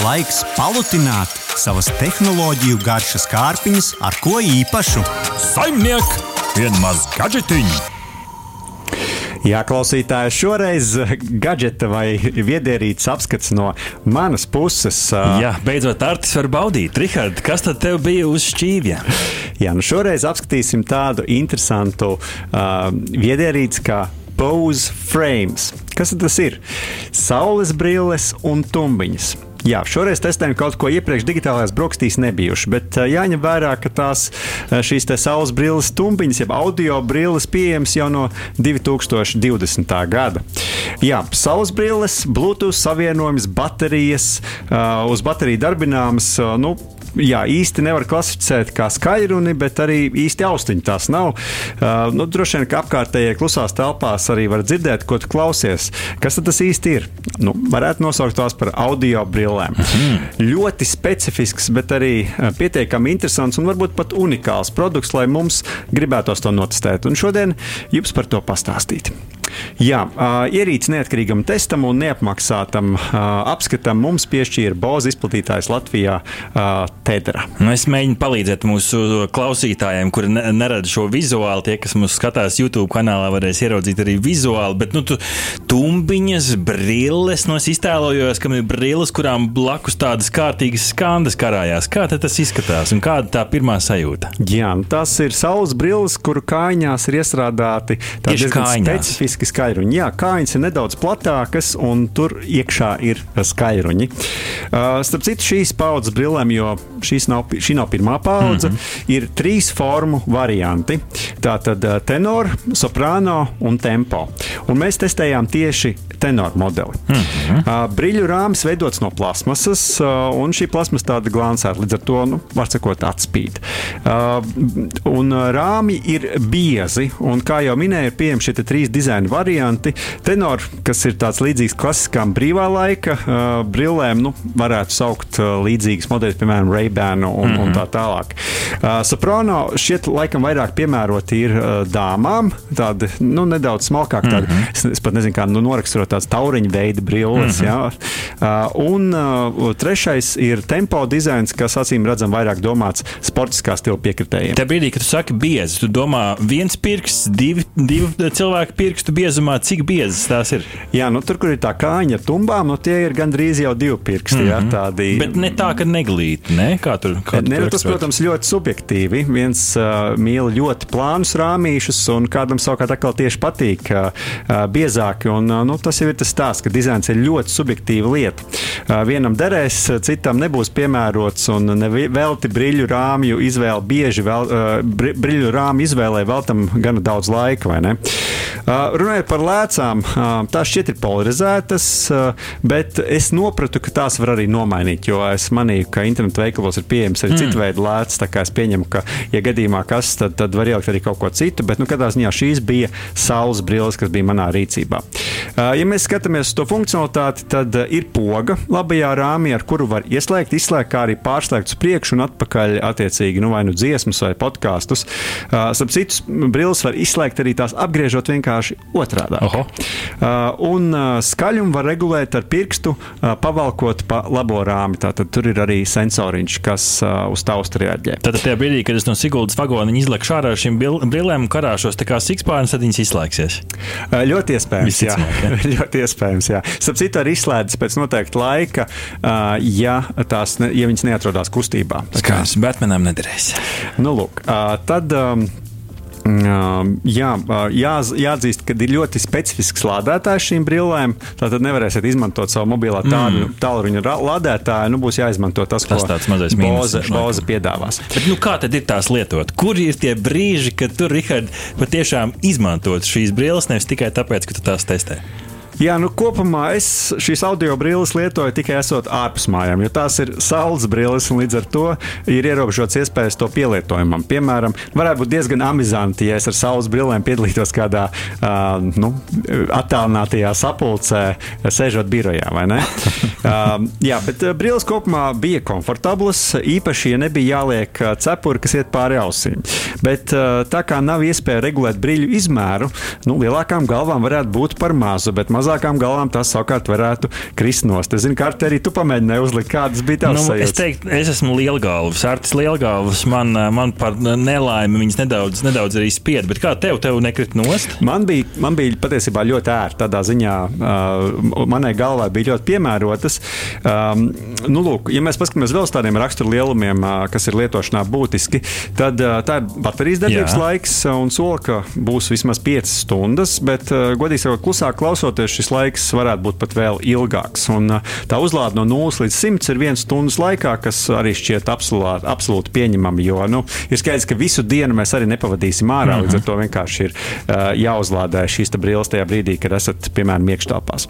Laiks palutināt savas tehnoloģiju garšas kārpiņas ar ko īpašu. Saimniek, vienmaz gadžetiņu! Jā, klausītāji, šoreiz gadgeta vai viedierīces apskats no manas puses. Jā, beidzot, Artis var baudīt. Rihard, kas tad tev bija uz šķīvja? Jā, nu šoreiz apskatīsim tādu interesantu uh, viedierīci kā Pose Frames. Kas tas ir? Saules brilles un tumbiņas. Jā, šoreiz testējam kaut ko iepriekš digitālajās brokastīs nebijuši, bet jāņem vērā, ka tās šīs saules brilles tumbiņas, jeb audio brilles pieejamas jau no 2020. gada. Jā, saules brilles, Bluetooth savienojums, baterijas, uz bateriju darbināmas. Nu, jā, īsti nevar klasificēt kā skaļruni, bet arī īsti austiņi tās nav. Uh, nu, droši vien, ka apkārtējie klusās telpās arī var dzirdēt, ko tu klausies. Kas tas īsti ir? Nu, varētu nosaukt tās par audio brillēm. Mm. Ļoti specifisks, bet arī pietiekami interesants un varbūt pat unikāls produkts, lai mums gribētos to notestēt. Un šodien jums par to pastāstīt. Jā, ierīces neatkarīgam testam un neapmaksātam apskatam mums piešķīra Boza izplatītājs Latvijā Tedra. Nu, es mēģinu palīdzēt mūsu klausītājiem, kuri ne, neredz šo vizuāli. Tie, kas mūs skatās YouTube kanālā, varēs ieraudzīt arī vizuāli. Bet, nu, tu, tumbiņas, brilles, no nu, es iztēlojos, ka ir brilles, kurām blakus tādas kārtīgas skandas karājās. Kā tas izskatās un kāda tā pirmā sajūta? Jā, tas ir saules brilles, kuru kājiņās ir iestrādāti tādi specifiski lieliski skaļruņi. Jā, kājas ir nedaudz platākas, un tur iekšā ir skaļruņi. Uh, starp citu, šīs paudzes brillēm, jo nav, šī nav pirmā paudze, mm -hmm. ir trīs formu varianti. Tā tad uh, tenor, soprāno un tempo. Un mēs testējām tieši tenoru modeli. Mm -hmm. uh, Brīļu rāmis veidots no plasmasas, uh, un šī plasmas tāda glāzēta, līdz ar to, nu, var sakot, atspīd. Uh, un rāmi ir biezi, un, kā jau minēju, ir pieejami šie trīs dizaina varianti. Tenor, kas ir tāds līdzīgs klasiskām brīvā laika uh, brillēm, nu, varētu saukt uh, līdzīgas modeļus, piemēram, Ray-Ban un, mm -hmm. un tā tālāk. Uh, soprano šķiet laikam vairāk piemēroti ir uh, dāmām, tādi nu, nedaudz smalkāk, tādi, mm -hmm. es, es pat nezinu, kā nu, noraksturot tādas tauriņa veida brilles. Mm -hmm. ja? uh, un uh, trešais ir tempo dizains, kas acīm redzam vairāk domāts sportiskā stila piekritējiem. Tajā brīdī, kad tu saki biezi, tu domā viens pirksts, divi, divi cilvēku pirkstu biezumā, cik biezas tās ir? Jā, nu, tur, kur ir tā kāņa ar tumbām, nu, tie ir gandrīz jau divi pirksti. Mm -hmm. jā, mhm. tādi... Bet ne tā, ka neglīti, ne? Kā tur? Kā ne, nu, tas, protams, ļoti subjektīvi. Viens uh, mīl ļoti plānus rāmīšus, un kādam savukārt atkal tieši patīk uh, uh, biezāki. Un, uh, nu, tas jau ir tas stāsts, ka dizains ir ļoti subjektīva lieta. Uh, vienam derēs, citam nebūs piemērots, un nevelti brīļu rāmju izvēle bieži vēl, uh, brīļu rāmju izvēlē veltam gana daudz laika? Uh, runājot par lēcām, tās šķiet ir polarizētas, bet es sapratu, ka tās var arī nomainīt. Jo es manīju, ka internetu veikalos ir pieejams arī mm. citu veidu lēcas. Tā kā es pieņemu, ka, ja gadījumā kas, tad, tad var ielikt arī kaut ko citu. Bet, nu, katrā ziņā šīs bija saules brilles, kas bija manā rīcībā. Ja mēs skatāmies uz to funkcionalitāti, tad ir poga labajā rāmī, ar kuru var ieslēgt, izslēgt, kā arī pārslēgt uz priekšu un atpakaļ attiecīgi nu, vai nu dziesmas vai podkāstus. Starp citu, brilles var izslēgt arī tās apgriežot vienkārši otrādi. Un skaļumu var regulēt ar pirkstu, pavalkot pa labo rāmi. Tātad tur ir arī sensoriņš, kas uz tausta reaģē. Tad tajā brīdī, kad es no Siguldas vagoniņa izlieku ārā ar šīm brillēm un karāšos tā kā sikspārnes, tad viņas izslēgsies. Ļoti iespējams, jā. jā. ļoti iespējams, jā. Starp citu, arī izslēdzas pēc noteikta laika, uh, ja, tās, ne, ja viņas neatrodas kustībā. Skaidrs, Batmanam nederēs. Nu, lūk, uh, tad. Um, Jā, jā, jāatzīst, ka ir ļoti specifisks lādētājs šīm brillēm. Tātad nevarēsiet izmantot savu mobilā mm. tālruņa lādētāju. Nu, būs jāizmanto tas, tas ko Boze, Boze piedāvās. Bet, nu, kā tad ir tās lietot? Kur ir tie brīži, kad tu, Rihard, patiešām izmantot šīs brilles nevis tikai tāpēc, ka tu tās testē? Jā, nu kopumā es šīs audio brilles lietoju tikai esot ārpus mājām, jo tās ir saules brilles un līdz ar to ir ierobežots iespējas to pielietojumam. Piemēram, varētu būt diezgan amizanti, ja es ar saules brillēm piedalītos kādā uh, nu, attālinātajā sapulcē, sēžot birojā, vai ne? uh, jā, bet brilles kopumā bija komfortablas, īpaši, ja nebija jāliek cepuri, kas iet pāri ausīm. Bet uh, tā kā nav iespēja regulēt brīļu izmēru, nu, lielākām galvām varētu būt par mazu, bet mazāk mazākām galvām, tas savukārt varētu krist nost. Es zinu, ka arī tu pamēģināji uzlikt, kādas bija tavas nu, sajūtas. Es teiktu, es esmu lielgalvs. Artis lielgalvs man, man par nelaimi viņas nedaudz, nedaudz arī spied. Bet kā tev, tev nekrit nost? Man bija, man bija patiesībā ļoti ērti tādā ziņā. Uh, manai galvai bija ļoti piemērotas. Um, nu, lūk, ja mēs paskatāmies vēl uz tādiem raksturu lielumiem, uh, kas ir lietošanā būtiski, tad uh, tā ir baterijas darbības Jā. laiks un sola, ka būs vismaz 5 stundas. Bet, uh, godīgi sakot, klusāk klausoties, šis laiks varētu būt pat vēl ilgāks. Un, uh, tā uzlāde no 0 līdz 100 ir viens stundas laikā, kas arī šķiet absolūti, absolūti pieņemami. Jo nu, ir skaidrs, ka visu dienu mēs arī nepavadīsim ārā. Mm -hmm. Līdz ar to vienkārši ir uh, jāuzlādē šīs brilles tajā brīdī, kad esat, piemēram, iekštelpās.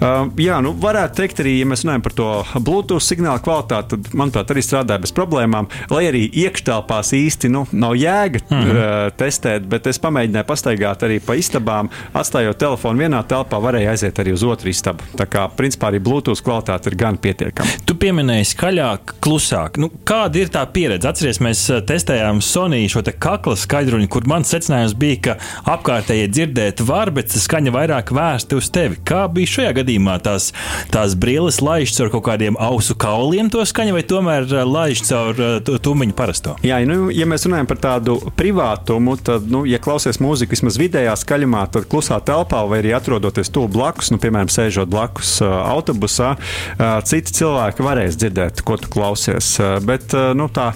Uh, jā, nu, varētu teikt, arī, ja mēs runājam par to Bluetooth signālu kvalitāti, tad, manuprāt, arī strādāja bez problēmām. Lai arī iekštelpās īsti nu, nav jēga mm -hmm. uh, testēt, bet es pamēģināju pastaigāt arī pa istabām, atstājot telefonu vienā telpā, varēja aiziet arī uz otru istabu. Tā kā, principā, arī Bluetooth kvalitāte ir gan pietiekama. Tu pieminēji skaļāk, klusāk. Nu, kāda ir tā pieredze? Atcerieties, mēs testējām Sony šo kakla skaidruņu, kur mans secinājums bija, ka apkārtēji dzirdēt var, bet skaņa vairāk vērsta uz tevi. Kā bija šajā gadījumā? Tās, tās brilles laiž caur kaut kādiem ausu kauliem to skaņu, vai tomēr laiž caur tumiņu parasto? Jā, nu, ja mēs runājam par tādu privātumu, tad, nu, ja klausies mūziku vismaz vidējā skaļumā, tad klusā telpā vai arī atrodoties tuvu blakus, nu, piemēram, sēžot blakus uh, autobusā, uh, citi cilvēki varēs dzirdēt, ko tu klausies. Uh, bet nu, tā,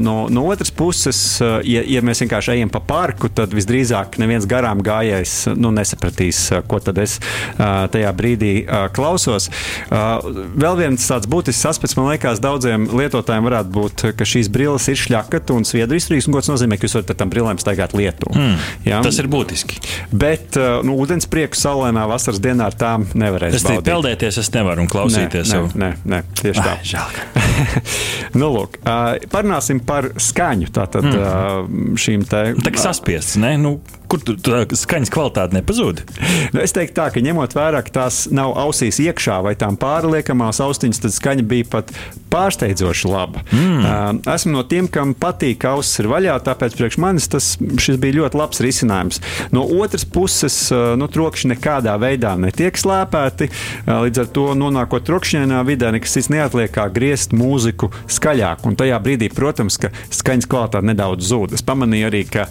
no, no otras puses, ja, ja mēs vienkārši ejam pa parku, tad visdrīzāk neviens garām gājējs nu, nesapratīs, ko tad es tajā brīdī klausos. Vēl viens tāds būtisks aspekts, man liekas, daudziem lietotājiem varētu būt, ka šīs brilles ir šļakata un sviedru izturīgas, un tas nozīmē, ka jūs varat ar tām brillēm staigāt lietu. Mm, ja? Tas ir būtiski. Bet nu, ūdens prieku saulēnā vasaras dienā ar tām nevarēs. Es tikai peldēties, es nevaru un klausīties. Nē, nē, nē, nē tieši tā. Ai, nu, lūk, parunāsim par skaņu. Tātad mm. šīm te. Tā kā saspiests, ne? Nu, Kur tur tā skaņas kvalitāte nepazūd? Nu, es teiktu, tā, ka ņemot vērā, ka tās nav ausīs iekšā vai tām pārliekamās austiņas, tad skaņa bija pat pārsteidzoši laba. Mm. Esmu no tiem, kam patīk, ka ausis ir vaļā, tāpēc priekš manis tas bija ļoti labs risinājums. No otras puses, nu, trokšņi nekādā veidā netiek slēpēti. Līdz ar to nonākot trokšņainā vidē, nekas cits neatliek kā griezt mūziku skaļāk. Un tajā brīdī, protams, ka skaņas kvalitāte nedaudz zūd. Es pamanīju arī, ka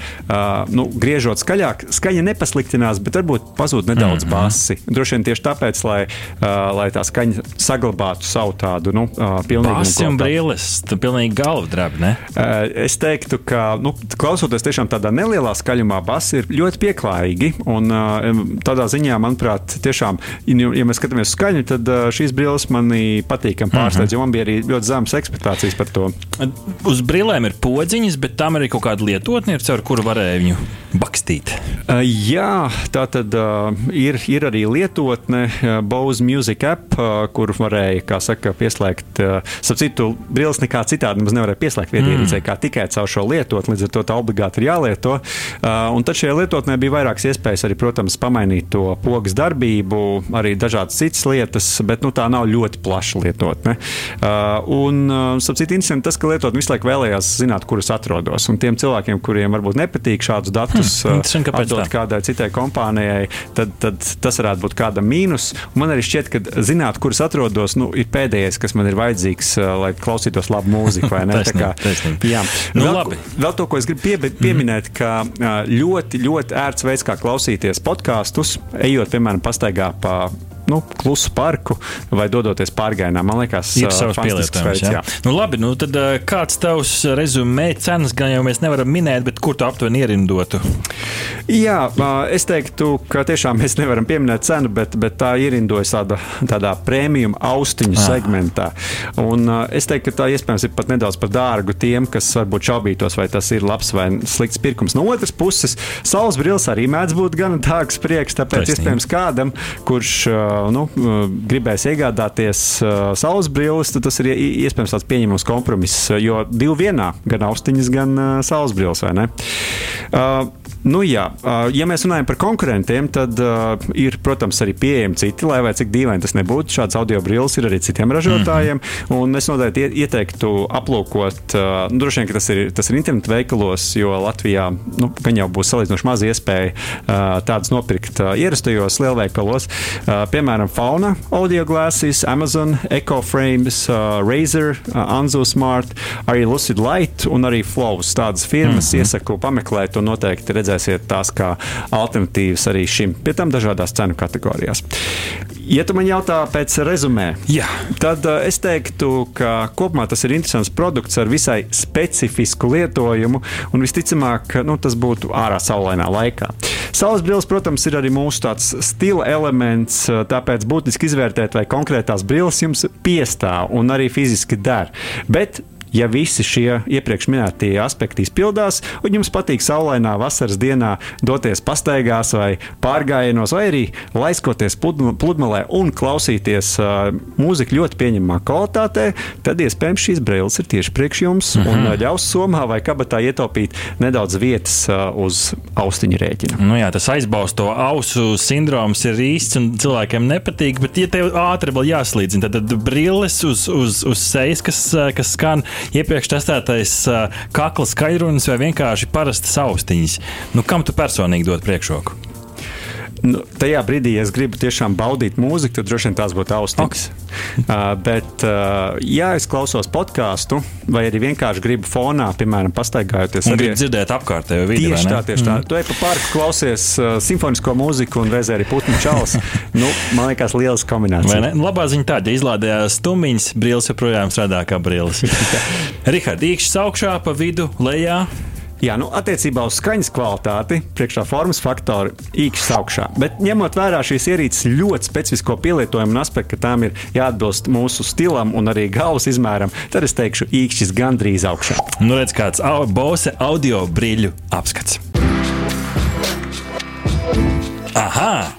nu, griežot skaļāk, skaņa nepasliktinās, bet varbūt pazūd nedaudz mm -hmm. basi. Droši vien tieši tāpēc, lai, uh, lai tā skaņa saglabātu savu tādu nu, uh, pilnīgu basi un brīlis. Tu pilnīgi galvu drēbi, ne? Uh, es teiktu, ka nu, klausoties tiešām tādā nelielā skaļumā, basi ir ļoti pieklājīgi. Un, uh, tādā ziņā, manuprāt, tiešām, ja mēs skatāmies uz skaņu, tad uh, šīs brilles manī patīkami pārsteidz, mm -hmm. jo man bija arī ļoti zemes ekspektācijas par to. Uz brillēm ir podziņas, bet tam ir kaut kāda lietotne, ar kuru varēja viņu bakstīt. Uh, jā, tā tad uh, ir, ir arī lietotne uh, Bose Music App, uh, kur varēja, kā saka, pieslēgt. Uh, Starp citu, brilles nekā citādi mums nevarēja pieslēgt vietierīcē, mm. kā tikai caur šo lietotni, līdz ar to tā obligāti ir jālieto. Uh, un tad šajā lietotnē bija vairākas iespējas arī, protams, pamainīt to pogas darbību, arī dažādas citas lietas, bet nu, tā nav ļoti plaša lietotne. Uh, un, uh, starp citu, interesanti tas, ka lietotne visu laiku vēlējās zināt, kur es atrodos. Un tiem cilvēkiem, kuriem varbūt nepatīk šādus datus, hmm, atdot kādai citai kompānijai, tad, tad tas varētu būt kāda mīnus. Un man arī šķiet, ka zināt, kur es atrodos, nu, ir pēdējais, kas man ir vajadzīgs, lai klausītos labu mūziku. taisnība, taisnība. Jā, nu, vēl, labi. vēl to, ko es gribu pie, mhm. pieminēt, ka ļoti, ļoti ērts veids, kā klausīties podkāstus, ejot, piemēram, pastaigā pa nu, klusu parku vai dodoties pārgājienā. Man liekas, ir savs pielietojums. Jā. Jā. Nu, labi, nu tad kāds tavs rezumē cenas, gan jau mēs nevaram minēt, bet kur tu aptuveni ierindotu? Jā, es teiktu, ka tiešām mēs nevaram pieminēt cenu, bet, bet tā ierindojas tāda, tādā prēmijuma austiņu ah. segmentā. Un es teiktu, ka tā iespējams ir pat nedaudz par dārgu tiem, kas varbūt šaubītos, vai tas ir labs vai slikts pirkums. No otras puses, saules brilles arī mēdz būt gan dārgs prieks, tāpēc Taisnība. iespējams kādam, kurš nu, gribēs iegādāties saules brilles, tad tas ir iespējams tāds pieņemams kompromiss. Jo divi vienā, gan austiņas, gan saules brilles, vai ne? Nu, jā, ja mēs runājam par konkurentiem, tad uh, ir, protams, arī pieejami citi, lai vai cik dīvaini tas nebūtu. Šāds audio brilles ir arī citiem ražotājiem. Mm -hmm. Es noteikti ieteiktu aplūkot, uh, nu, droši vien tas ir, tas ir internetu veikalos, jo Latvijā nu, gan jau būs salīdzinoši maz iespēja uh, tādas nopirkt uh, ierastajos lielveikalos. Uh, piemēram, Fauna audio glasses, Amazon, EcoFrames, uh, Razer, uh, Anzu Smart, arī Lucid Light un arī Flows. Tādas firmas mm -hmm. iesaku pameklēt un noteikti redzēsiet tās kā alternatīvas arī šim, pie tam dažādās cenu kategorijās. Ja tu man jautā pēc rezumē, Jā. tad uh, es teiktu, ka kopumā tas ir interesants produkts ar visai specifisku lietojumu, un visticamāk, nu, tas būtu ārā saulainā laikā. Saules brilles, protams, ir arī mūsu tāds stila elements, tāpēc būtiski izvērtēt, vai konkrētās brilles jums piestāv un arī fiziski der. Bet ja visi šie iepriekš minētie aspekti izpildās, un jums patīk saulainā vasaras dienā doties pastaigās vai pārgājienos, vai arī laiskoties pludmalē un klausīties uh, mūziku ļoti pieņemamā kvalitātē, tad iespējams šīs brilles ir tieši priekš jums mm -hmm. un uh, ļaus somā vai kabatā ietaupīt nedaudz vietas uh, uz austiņa rēķina. Nu jā, tas aizbausto ausu sindroms ir īsts un cilvēkiem nepatīk, bet, ja tev ātri vēl jāslīdzina, tad, tad brilles uz, uz, uz sejas, kas, kas skan iepriekš testētais kakla skaidrunis vai vienkārši parastas austiņas. Nu, kam tu personīgi dod priekšroku? Nu, tajā brīdī, ja es gribu tiešām baudīt mūziku, tad droši vien tās būtu austiņas. Uh, bet, uh, ja es klausos podkāstu, vai arī vienkārši gribu fonā, piemēram, pastaigājoties, tad gribu dzirdēt apkārtējo vidi. Tieši tā, tieši tā. Mm. Tu ej pa parku, klausies uh, simfonisko mūziku un reizē arī putnu čaus. nu, man liekas, liels kombinācija. Labā ziņa tāda, ja izlādējās stumiņas, brīlis joprojām strādā kā brīlis. Rihard, īkšķis augšā, pa vidu, lejā. Jā, nu, attiecībā uz skaņas kvalitāti, priekšā formas faktori īkšķis augšā. Bet ņemot vērā šīs ierīces ļoti specifisko pielietojumu un aspektu, ka tām ir jāatbilst mūsu stilam un arī galvas izmēram, tad es teikšu, īkšķis gandrīz augšā. Nu, redz, kāds Bose audio brīļu apskats. Aha!